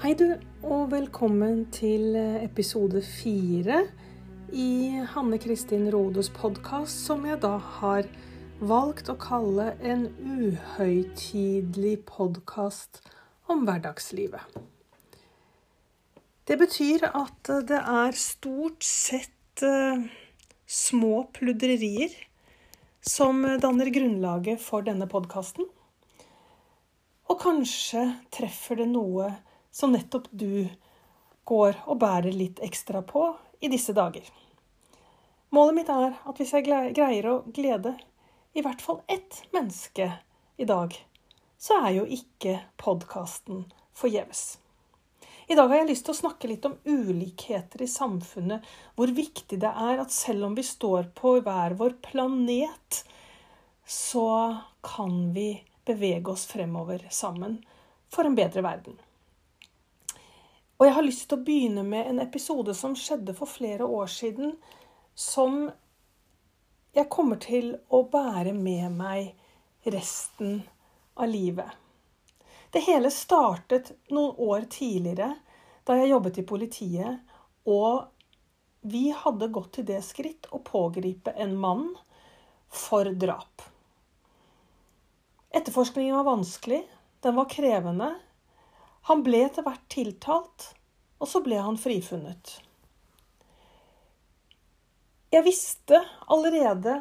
Hei, du, og velkommen til episode fire i Hanne Kristin Rodes podkast, som jeg da har valgt å kalle en uhøytidelig podkast om hverdagslivet. Det betyr at det er stort sett uh, små pludrerier som danner grunnlaget for denne podkasten. Og kanskje treffer det noe som nettopp du går og bærer litt ekstra på i disse dager. Målet mitt er at hvis jeg greier å glede i hvert fall ett menneske i dag, så er jo ikke podkasten forgjeves. I dag har jeg lyst til å snakke litt om ulikheter i samfunnet. Hvor viktig det er at selv om vi står på hver vår planet, så kan vi bevege oss fremover sammen for en bedre verden. Og jeg har lyst til å begynne med en episode som skjedde for flere år siden, som jeg kommer til å bære med meg resten av livet. Det hele startet noen år tidligere, da jeg jobbet i politiet, og vi hadde gått til det skritt å pågripe en mann for drap. Etterforskningen var vanskelig, den var krevende, han ble etter hvert tiltalt, og så ble han frifunnet. Jeg visste allerede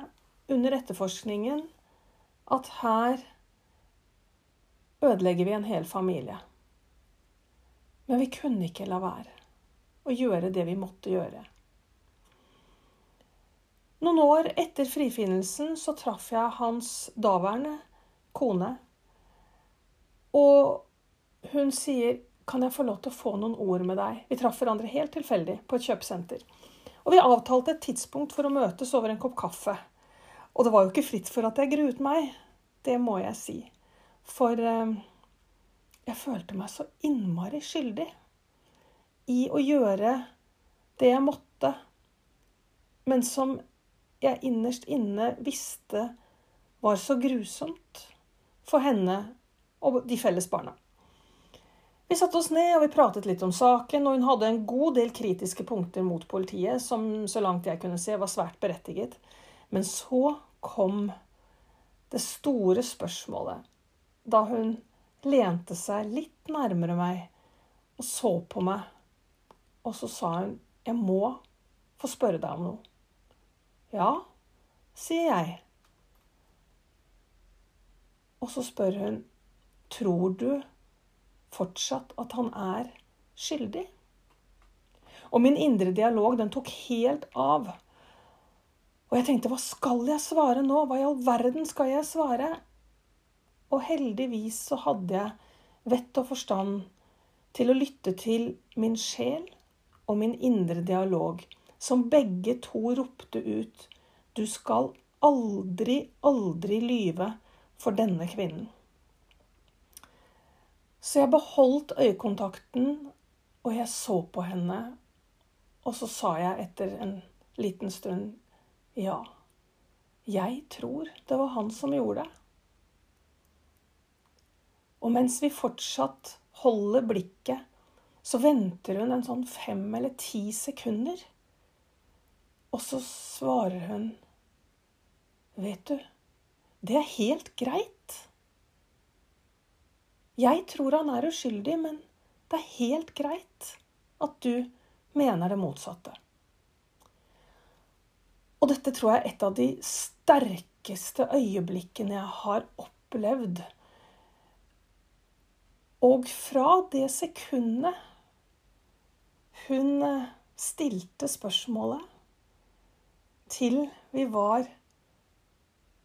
under etterforskningen at her ødelegger vi en hel familie. Men vi kunne ikke la være å gjøre det vi måtte gjøre. Noen år etter frifinnelsen så traff jeg hans daværende kone. Og hun sier, 'Kan jeg få lov til å få noen ord med deg?' Vi traff hverandre helt tilfeldig på et kjøpesenter. Og vi avtalte et tidspunkt for å møtes over en kopp kaffe. Og det var jo ikke fritt for at jeg gruet meg. Det må jeg si. For eh, jeg følte meg så innmari skyldig i å gjøre det jeg måtte, men som jeg innerst inne visste var så grusomt for henne og de felles barna. Vi satte oss ned og vi pratet litt om saken, og hun hadde en god del kritiske punkter mot politiet, som så langt jeg kunne se var svært berettiget. Men så kom det store spørsmålet, da hun lente seg litt nærmere meg og så på meg, og så sa hun, 'Jeg må få spørre deg om noe'. 'Ja', sier jeg. Og så spør hun, 'Tror du fortsatt at han er skyldig. Og min indre dialog, den tok helt av. Og jeg tenkte, hva skal jeg svare nå? Hva i all verden skal jeg svare? Og heldigvis så hadde jeg vett og forstand til å lytte til min sjel og min indre dialog, som begge to ropte ut Du skal aldri, aldri lyve for denne kvinnen. Så jeg beholdt øyekontakten, og jeg så på henne. Og så sa jeg etter en liten stund ja, jeg tror det var han som gjorde det. Og mens vi fortsatt holder blikket, så venter hun en sånn fem eller ti sekunder. Og så svarer hun Vet du, det er helt greit. Jeg tror han er uskyldig, men det er helt greit at du mener det motsatte. Og dette tror jeg er et av de sterkeste øyeblikkene jeg har opplevd. Og fra det sekundet hun eh, stilte spørsmålet, til vi var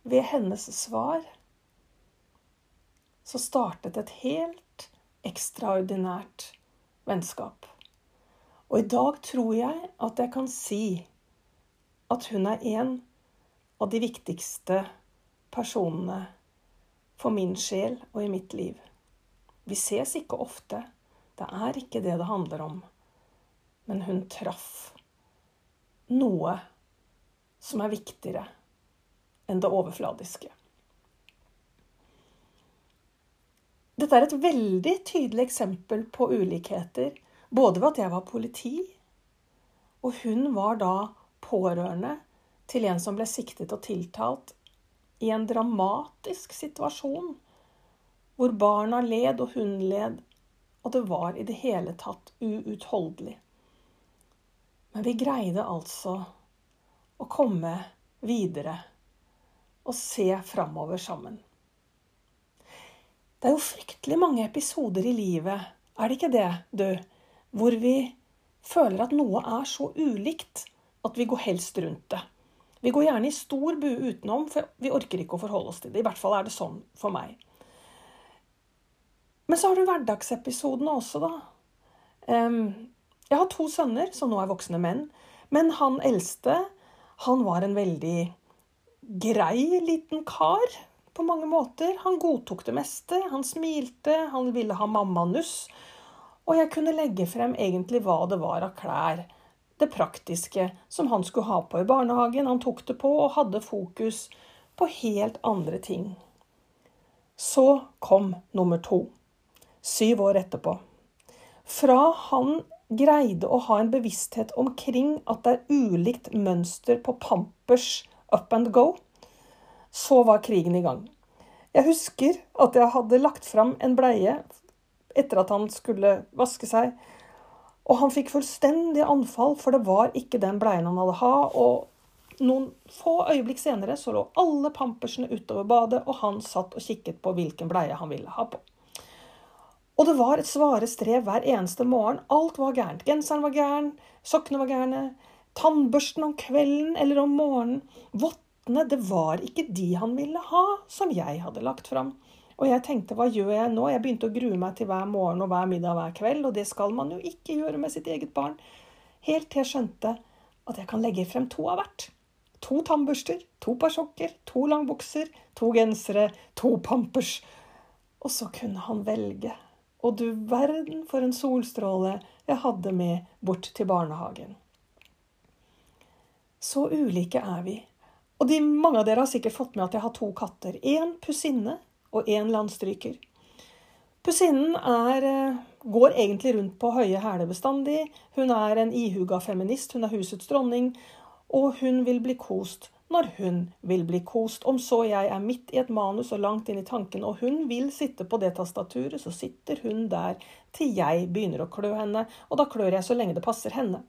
ved hennes svar, så startet et helt ekstraordinært vennskap. Og i dag tror jeg at jeg kan si at hun er en av de viktigste personene for min sjel og i mitt liv. Vi ses ikke ofte. Det er ikke det det handler om. Men hun traff noe som er viktigere enn det overfladiske. Dette er et veldig tydelig eksempel på ulikheter. Både ved at jeg var politi, og hun var da pårørende til en som ble siktet og tiltalt i en dramatisk situasjon. Hvor barna led og hun led, og det var i det hele tatt uutholdelig. Men vi greide altså å komme videre og se framover sammen. Det er jo fryktelig mange episoder i livet, er det ikke det, du, hvor vi føler at noe er så ulikt at vi går helst rundt det. Vi går gjerne i stor bue utenom, for vi orker ikke å forholde oss til det. I hvert fall er det sånn for meg. Men så har du hverdagsepisodene også, da. Jeg har to sønner som nå er voksne menn. Men han eldste, han var en veldig grei liten kar på mange måter. Han godtok det meste. Han smilte, han ville ha mammanuss. Og jeg kunne legge frem egentlig hva det var av klær. Det praktiske som han skulle ha på i barnehagen. Han tok det på og hadde fokus på helt andre ting. Så kom nummer to. Syv år etterpå. Fra han greide å ha en bevissthet omkring at det er ulikt mønster på Pampers up and go, så var krigen i gang. Jeg husker at jeg hadde lagt fram en bleie etter at han skulle vaske seg. Og han fikk fullstendig anfall, for det var ikke den bleien han hadde ha. Og noen få øyeblikk senere så lå alle pampersene utover badet, og han satt og kikket på hvilken bleie han ville ha på. Og det var et svare strev hver eneste morgen. Alt var gærent. Genseren var gæren, sokkene var gærne, tannbørsten om kvelden eller om morgenen. Vått rettene, det var ikke de han ville ha, som jeg hadde lagt fram. Og jeg tenkte, hva gjør jeg nå? Jeg begynte å grue meg til hver morgen og hver middag hver kveld, og det skal man jo ikke gjøre med sitt eget barn. Helt til jeg skjønte at jeg kan legge frem to av hvert. To tannbørster, to par sokker, to langbukser, to gensere, to pampers. Og så kunne han velge. Og du verden for en solstråle jeg hadde med bort til barnehagen. Så ulike er vi. Og de, mange av dere har sikkert fått med at jeg har to katter. Én pusinne og én landstryker. Pusinnen er, eh, går egentlig rundt på høye hæler bestandig. Hun er en ihuga feminist, hun er husets dronning, og hun vil bli kost når hun vil bli kost. Om så jeg er midt i et manus og langt inn i tanken, og hun vil sitte på det tastaturet, så sitter hun der til jeg begynner å klø henne, og da klør jeg så lenge det passer henne.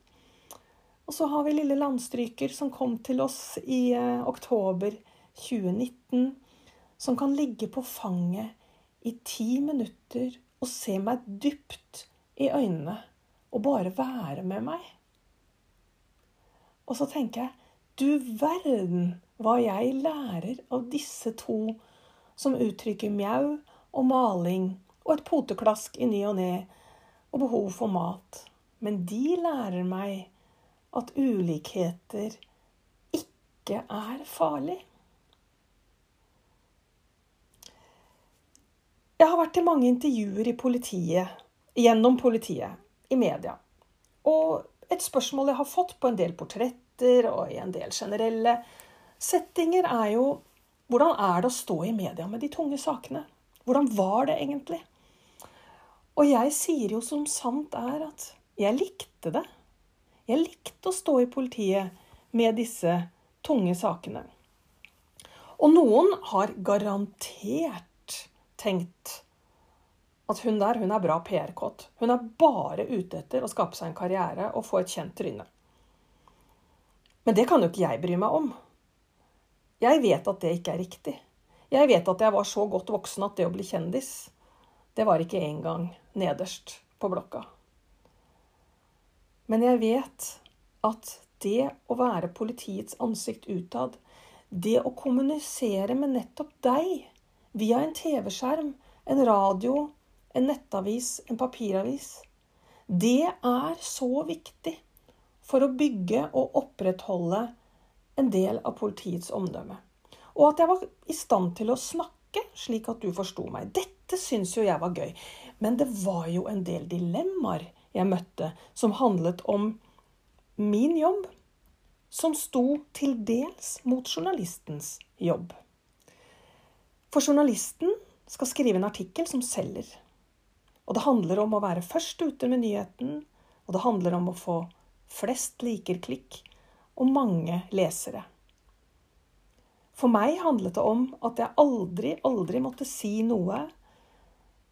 Og så har vi lille landstryker som kom til oss i eh, oktober 2019. Som kan ligge på fanget i ti minutter og se meg dypt i øynene og bare være med meg. Og så tenker jeg du verden hva jeg lærer av disse to som uttrykker mjau og maling og et poteklask i ny og ne og behov for mat. Men de lærer meg at ulikheter ikke er farlig. Jeg har vært til mange intervjuer i politiet, gjennom politiet, i media. Og et spørsmål jeg har fått på en del portretter og i en del generelle settinger, er jo hvordan er det å stå i media med de tunge sakene? Hvordan var det egentlig? Og jeg sier jo som sant er at jeg likte det. Jeg likte å stå i politiet med disse tunge sakene. Og noen har garantert tenkt at hun der hun er bra PR-kåt. Hun er bare ute etter å skape seg en karriere og få et kjent tryne. Men det kan jo ikke jeg bry meg om. Jeg vet at det ikke er riktig. Jeg vet at jeg var så godt voksen at det å bli kjendis, det var ikke engang nederst på blokka. Men jeg vet at det å være politiets ansikt utad, det å kommunisere med nettopp deg via en TV-skjerm, en radio, en nettavis, en papiravis, det er så viktig for å bygge og opprettholde en del av politiets omdømme. Og at jeg var i stand til å snakke slik at du forsto meg. Dette syns jo jeg var gøy. Men det var jo en del dilemmaer jeg møtte, som handlet om min jobb, som sto til dels mot journalistens jobb. For journalisten skal skrive en artikkel som selger. Og det handler om å være først ute med nyheten, og det handler om å få flest liker-klikk og mange lesere. For meg handlet det om at jeg aldri, aldri måtte si noe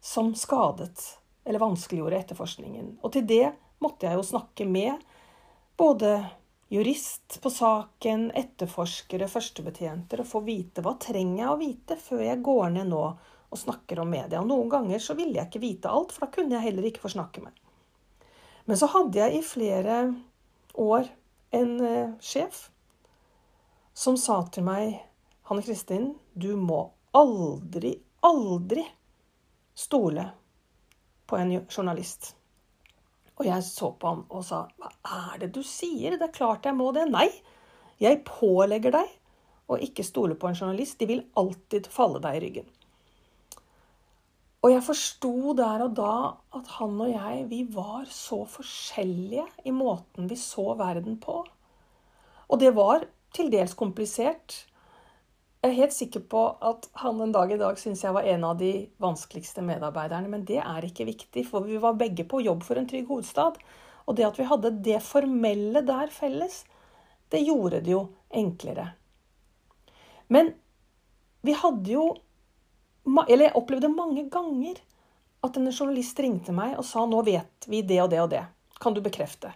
som skadet eller vanskeliggjorde etterforskningen. Og til det måtte jeg jo snakke med både jurist på saken, etterforskere, førstebetjenter, og få vite hva trenger jeg å vite før jeg går ned nå og snakker om media. Og noen ganger så ville jeg ikke vite alt, for da kunne jeg heller ikke få snakke med. Men så hadde jeg i flere år en uh, sjef som sa til meg Hanne Kristin, du må aldri, aldri stole på en journalist. Og jeg så på ham og sa, 'Hva er det du sier? Det er klart jeg må det.' Nei, jeg pålegger deg å ikke stole på en journalist. De vil alltid falle deg i ryggen. Og jeg forsto der og da at han og jeg, vi var så forskjellige i måten vi så verden på. Og det var til dels komplisert. Jeg er helt sikker på at han en dag i dag syns jeg var en av de vanskeligste medarbeiderne, men det er ikke viktig, for vi var begge på jobb for en trygg hovedstad. Og det at vi hadde det formelle der felles, det gjorde det jo enklere. Men vi hadde jo Eller jeg opplevde mange ganger at en journalist ringte meg og sa 'Nå vet vi det og det og det. Kan du bekrefte?'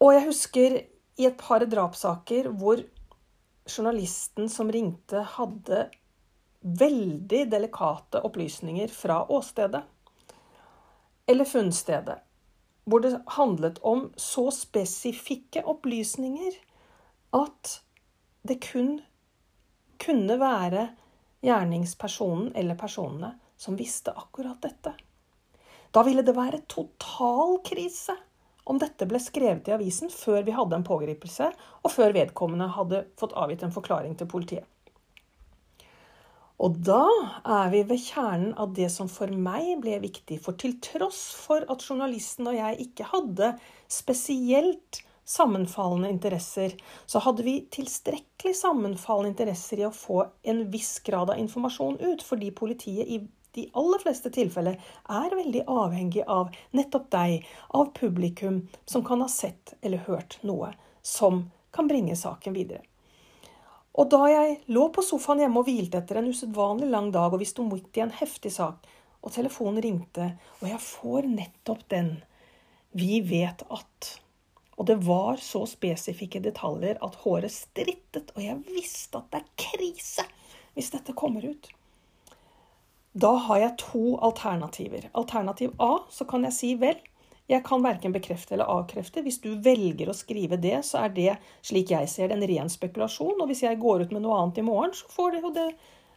Og jeg husker i et par drapssaker hvor journalisten som ringte, hadde veldig delikate opplysninger fra åstedet eller funnstedet, hvor det handlet om så spesifikke opplysninger at det kun kunne være gjerningspersonen eller personene som visste akkurat dette. Da ville det være total krise om dette ble skrevet i avisen før vi hadde en pågripelse, og før vedkommende hadde fått avgitt en forklaring til politiet. Og da er vi ved kjernen av det som for meg ble viktig. For til tross for at journalisten og jeg ikke hadde spesielt sammenfallende interesser, så hadde vi tilstrekkelig sammenfallende interesser i å få en viss grad av informasjon ut, fordi politiet i de aller fleste tilfeller er veldig avhengig av nettopp deg, av publikum som kan ha sett eller hørt noe som kan bringe saken videre. Og da jeg lå på sofaen hjemme og hvilte etter en usedvanlig lang dag, og vi sto midt i en heftig sak, og telefonen ringte, og jeg får nettopp den Vi vet at Og det var så spesifikke detaljer at håret strittet, og jeg visste at det er krise hvis dette kommer ut. Da har jeg to alternativer. Alternativ A, så kan jeg si vel, jeg kan verken bekrefte eller avkrefte. Hvis du velger å skrive det, så er det, slik jeg ser det, en ren spekulasjon. Og hvis jeg går ut med noe annet i morgen, så får det jo det,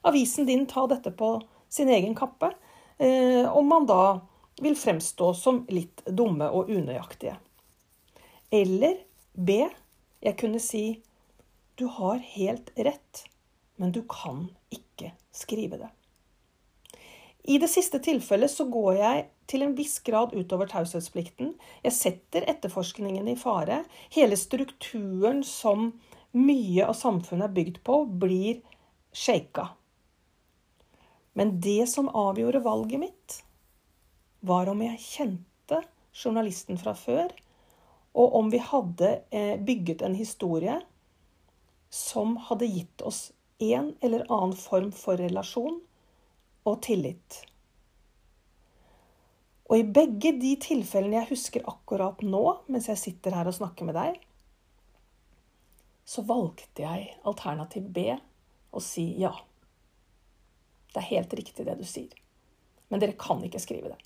avisen din ta dette på sin egen kappe. Eh, om man da vil fremstå som litt dumme og unøyaktige. Eller B. Jeg kunne si du har helt rett, men du kan ikke skrive det. I det siste tilfellet så går jeg til en viss grad utover taushetsplikten. Jeg setter etterforskningen i fare. Hele strukturen som mye av samfunnet er bygd på, blir shaka. Men det som avgjorde valget mitt, var om jeg kjente journalisten fra før, og om vi hadde eh, bygget en historie som hadde gitt oss en eller annen form for relasjon og tillit. Og i begge de tilfellene jeg husker akkurat nå, mens jeg sitter her og snakker med deg, så valgte jeg alternativ B og si ja. Det er helt riktig det du sier. Men dere kan ikke skrive det.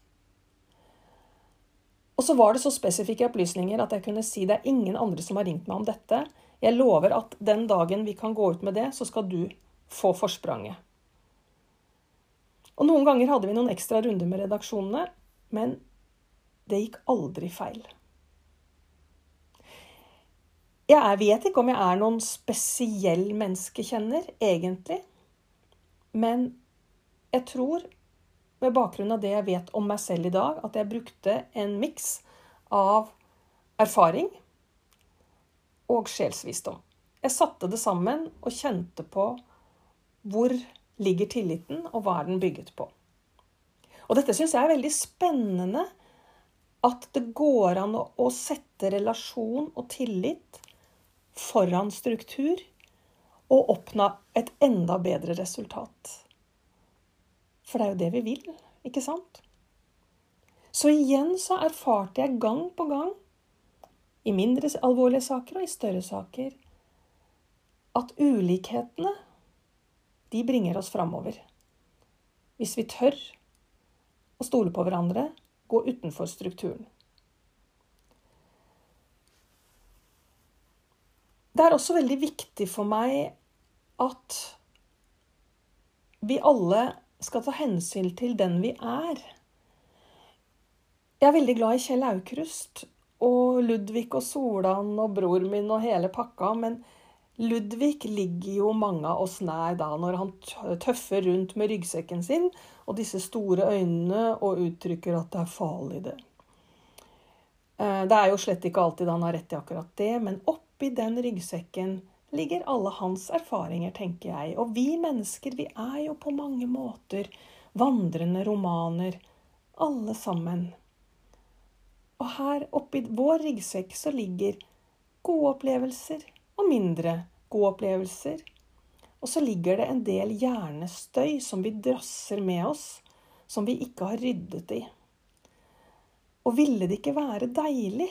Og så var det så spesifikke opplysninger at jeg kunne si det er ingen andre som har ringt meg om dette. Jeg lover at den dagen vi kan gå ut med det, så skal du få forspranget. Og noen ganger hadde vi noen ekstra runder med redaksjonene, men det gikk aldri feil. Jeg vet ikke om jeg er noen spesiell menneskekjenner, egentlig. Men jeg tror, med bakgrunn av det jeg vet om meg selv i dag, at jeg brukte en miks av erfaring og sjelsvisdom. Jeg satte det sammen og kjente på hvor ligger tilliten, og hva er den bygget på? Og dette syns jeg er veldig spennende. At det går an å, sette relasjon og tillit foran struktur og oppnå et enda bedre resultat. For det er jo det vi vil, ikke sant? Så igjen så erfarte jeg gang på gang, i mindre alvorlige saker og i større saker, at ulikhetene, de bringer oss framover. Hvis vi tør å stole på hverandre, gå utenfor strukturen. Det er også veldig viktig for meg at vi alle skal ta hensyn til den vi er. Jeg er veldig glad i Kjell Aukrust og Ludvig og Solan og bror min og hele pakka, men Ludvig ligger jo mange av oss nær da, når han tøffer rundt med ryggsekken sin og disse store øynene og uttrykker at det er farlig, det. Eh, det er jo slett ikke alltid han har rett i akkurat det, men oppi den ryggsekken ligger alle hans erfaringer, tenker jeg. Og vi mennesker, vi er jo på mange måter vandrende romaner, alle sammen. Og her oppi vår ryggsekk så ligger gode opplevelser og mindre gode opplevelser. Og så ligger det en del hjernestøy som vi drasser med oss, som vi ikke har ryddet i. Og ville det ikke være deilig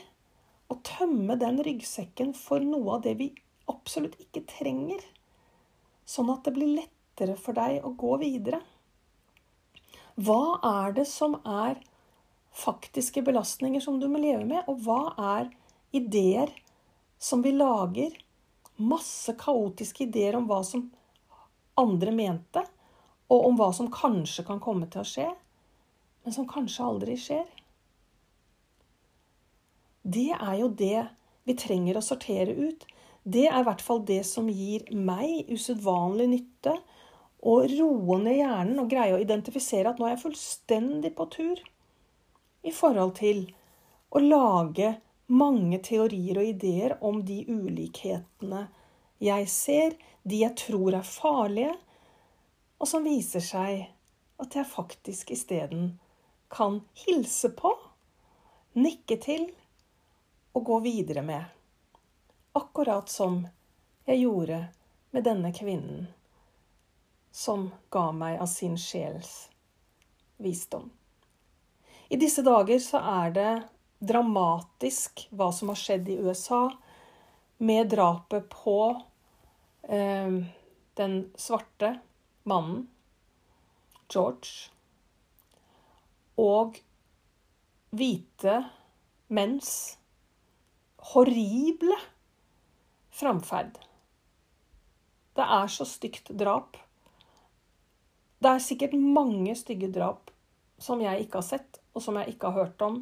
å tømme den ryggsekken for noe av det vi absolutt ikke trenger, sånn at det blir lettere for deg å gå videre. Hva er det som er faktiske belastninger som du må leve med, og hva er ideer som vi lager? Masse kaotiske ideer om hva som andre mente, og om hva som kanskje kan komme til å skje, men som kanskje aldri skjer. Det er jo det vi trenger å sortere ut. Det er i hvert fall det som gir meg usedvanlig nytte. Og roe ned hjernen og greie å identifisere at nå er jeg fullstendig på tur i forhold til å lage mange teorier og ideer om de ulikhetene jeg ser, de jeg tror er farlige, og som viser seg at jeg faktisk isteden kan hilse på, nikke til og gå videre med. Akkurat som jeg gjorde med denne kvinnen som ga meg av sin sjels visdom. I disse dager så er det dramatisk hva som har skjedd i USA med drapet på eh, den svarte mannen, George, og hvite menns horrible framferd. Det er så stygt drap. Det er sikkert mange stygge drap som jeg ikke har sett, og som jeg ikke har hørt om.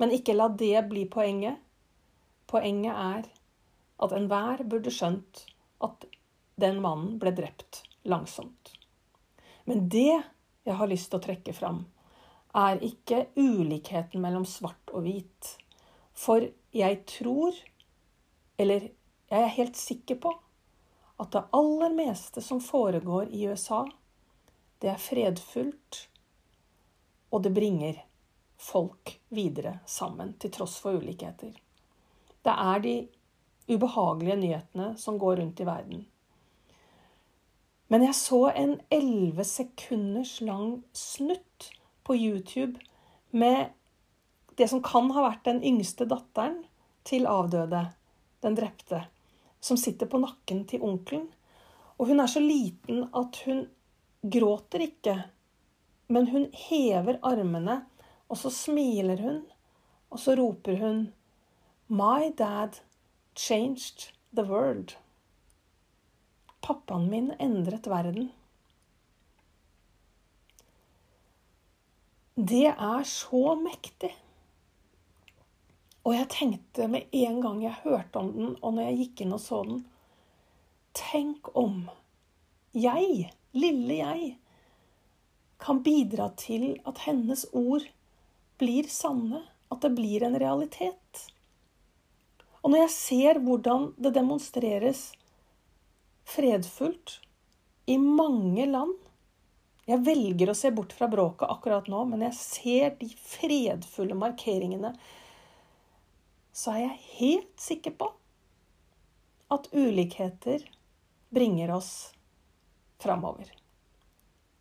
Men ikke la det bli poenget. Poenget er at enhver burde skjønt at den mannen ble drept langsomt. Men det jeg har lyst til å trekke fram, er ikke ulikheten mellom svart og hvit. For jeg tror, eller jeg er helt sikker på at det aller meste som foregår i USA, det er fredfullt, og det bringer folk videre sammen, til tross for ulikheter. Det er de ubehagelige nyhetene som går rundt i verden. Men jeg så en elleve sekunders lang snutt på YouTube med det som kan ha vært den yngste datteren til avdøde, den drepte som sitter på nakken til onkelen. Og hun er så liten at hun gråter ikke, men hun hever armene, og så smiler hun, og så roper hun My dad changed the world. Pappaen min endret verden. Det er så mektig. Og jeg tenkte med en gang jeg hørte om den, og når jeg gikk inn og så den Tenk om jeg, lille jeg, kan bidra til at hennes ord blir sanne, at det blir en realitet. Og når jeg ser hvordan det demonstreres fredfullt i mange land Jeg velger å se bort fra bråket akkurat nå, men jeg ser de fredfulle markeringene, så er jeg helt sikker på at ulikheter bringer oss framover.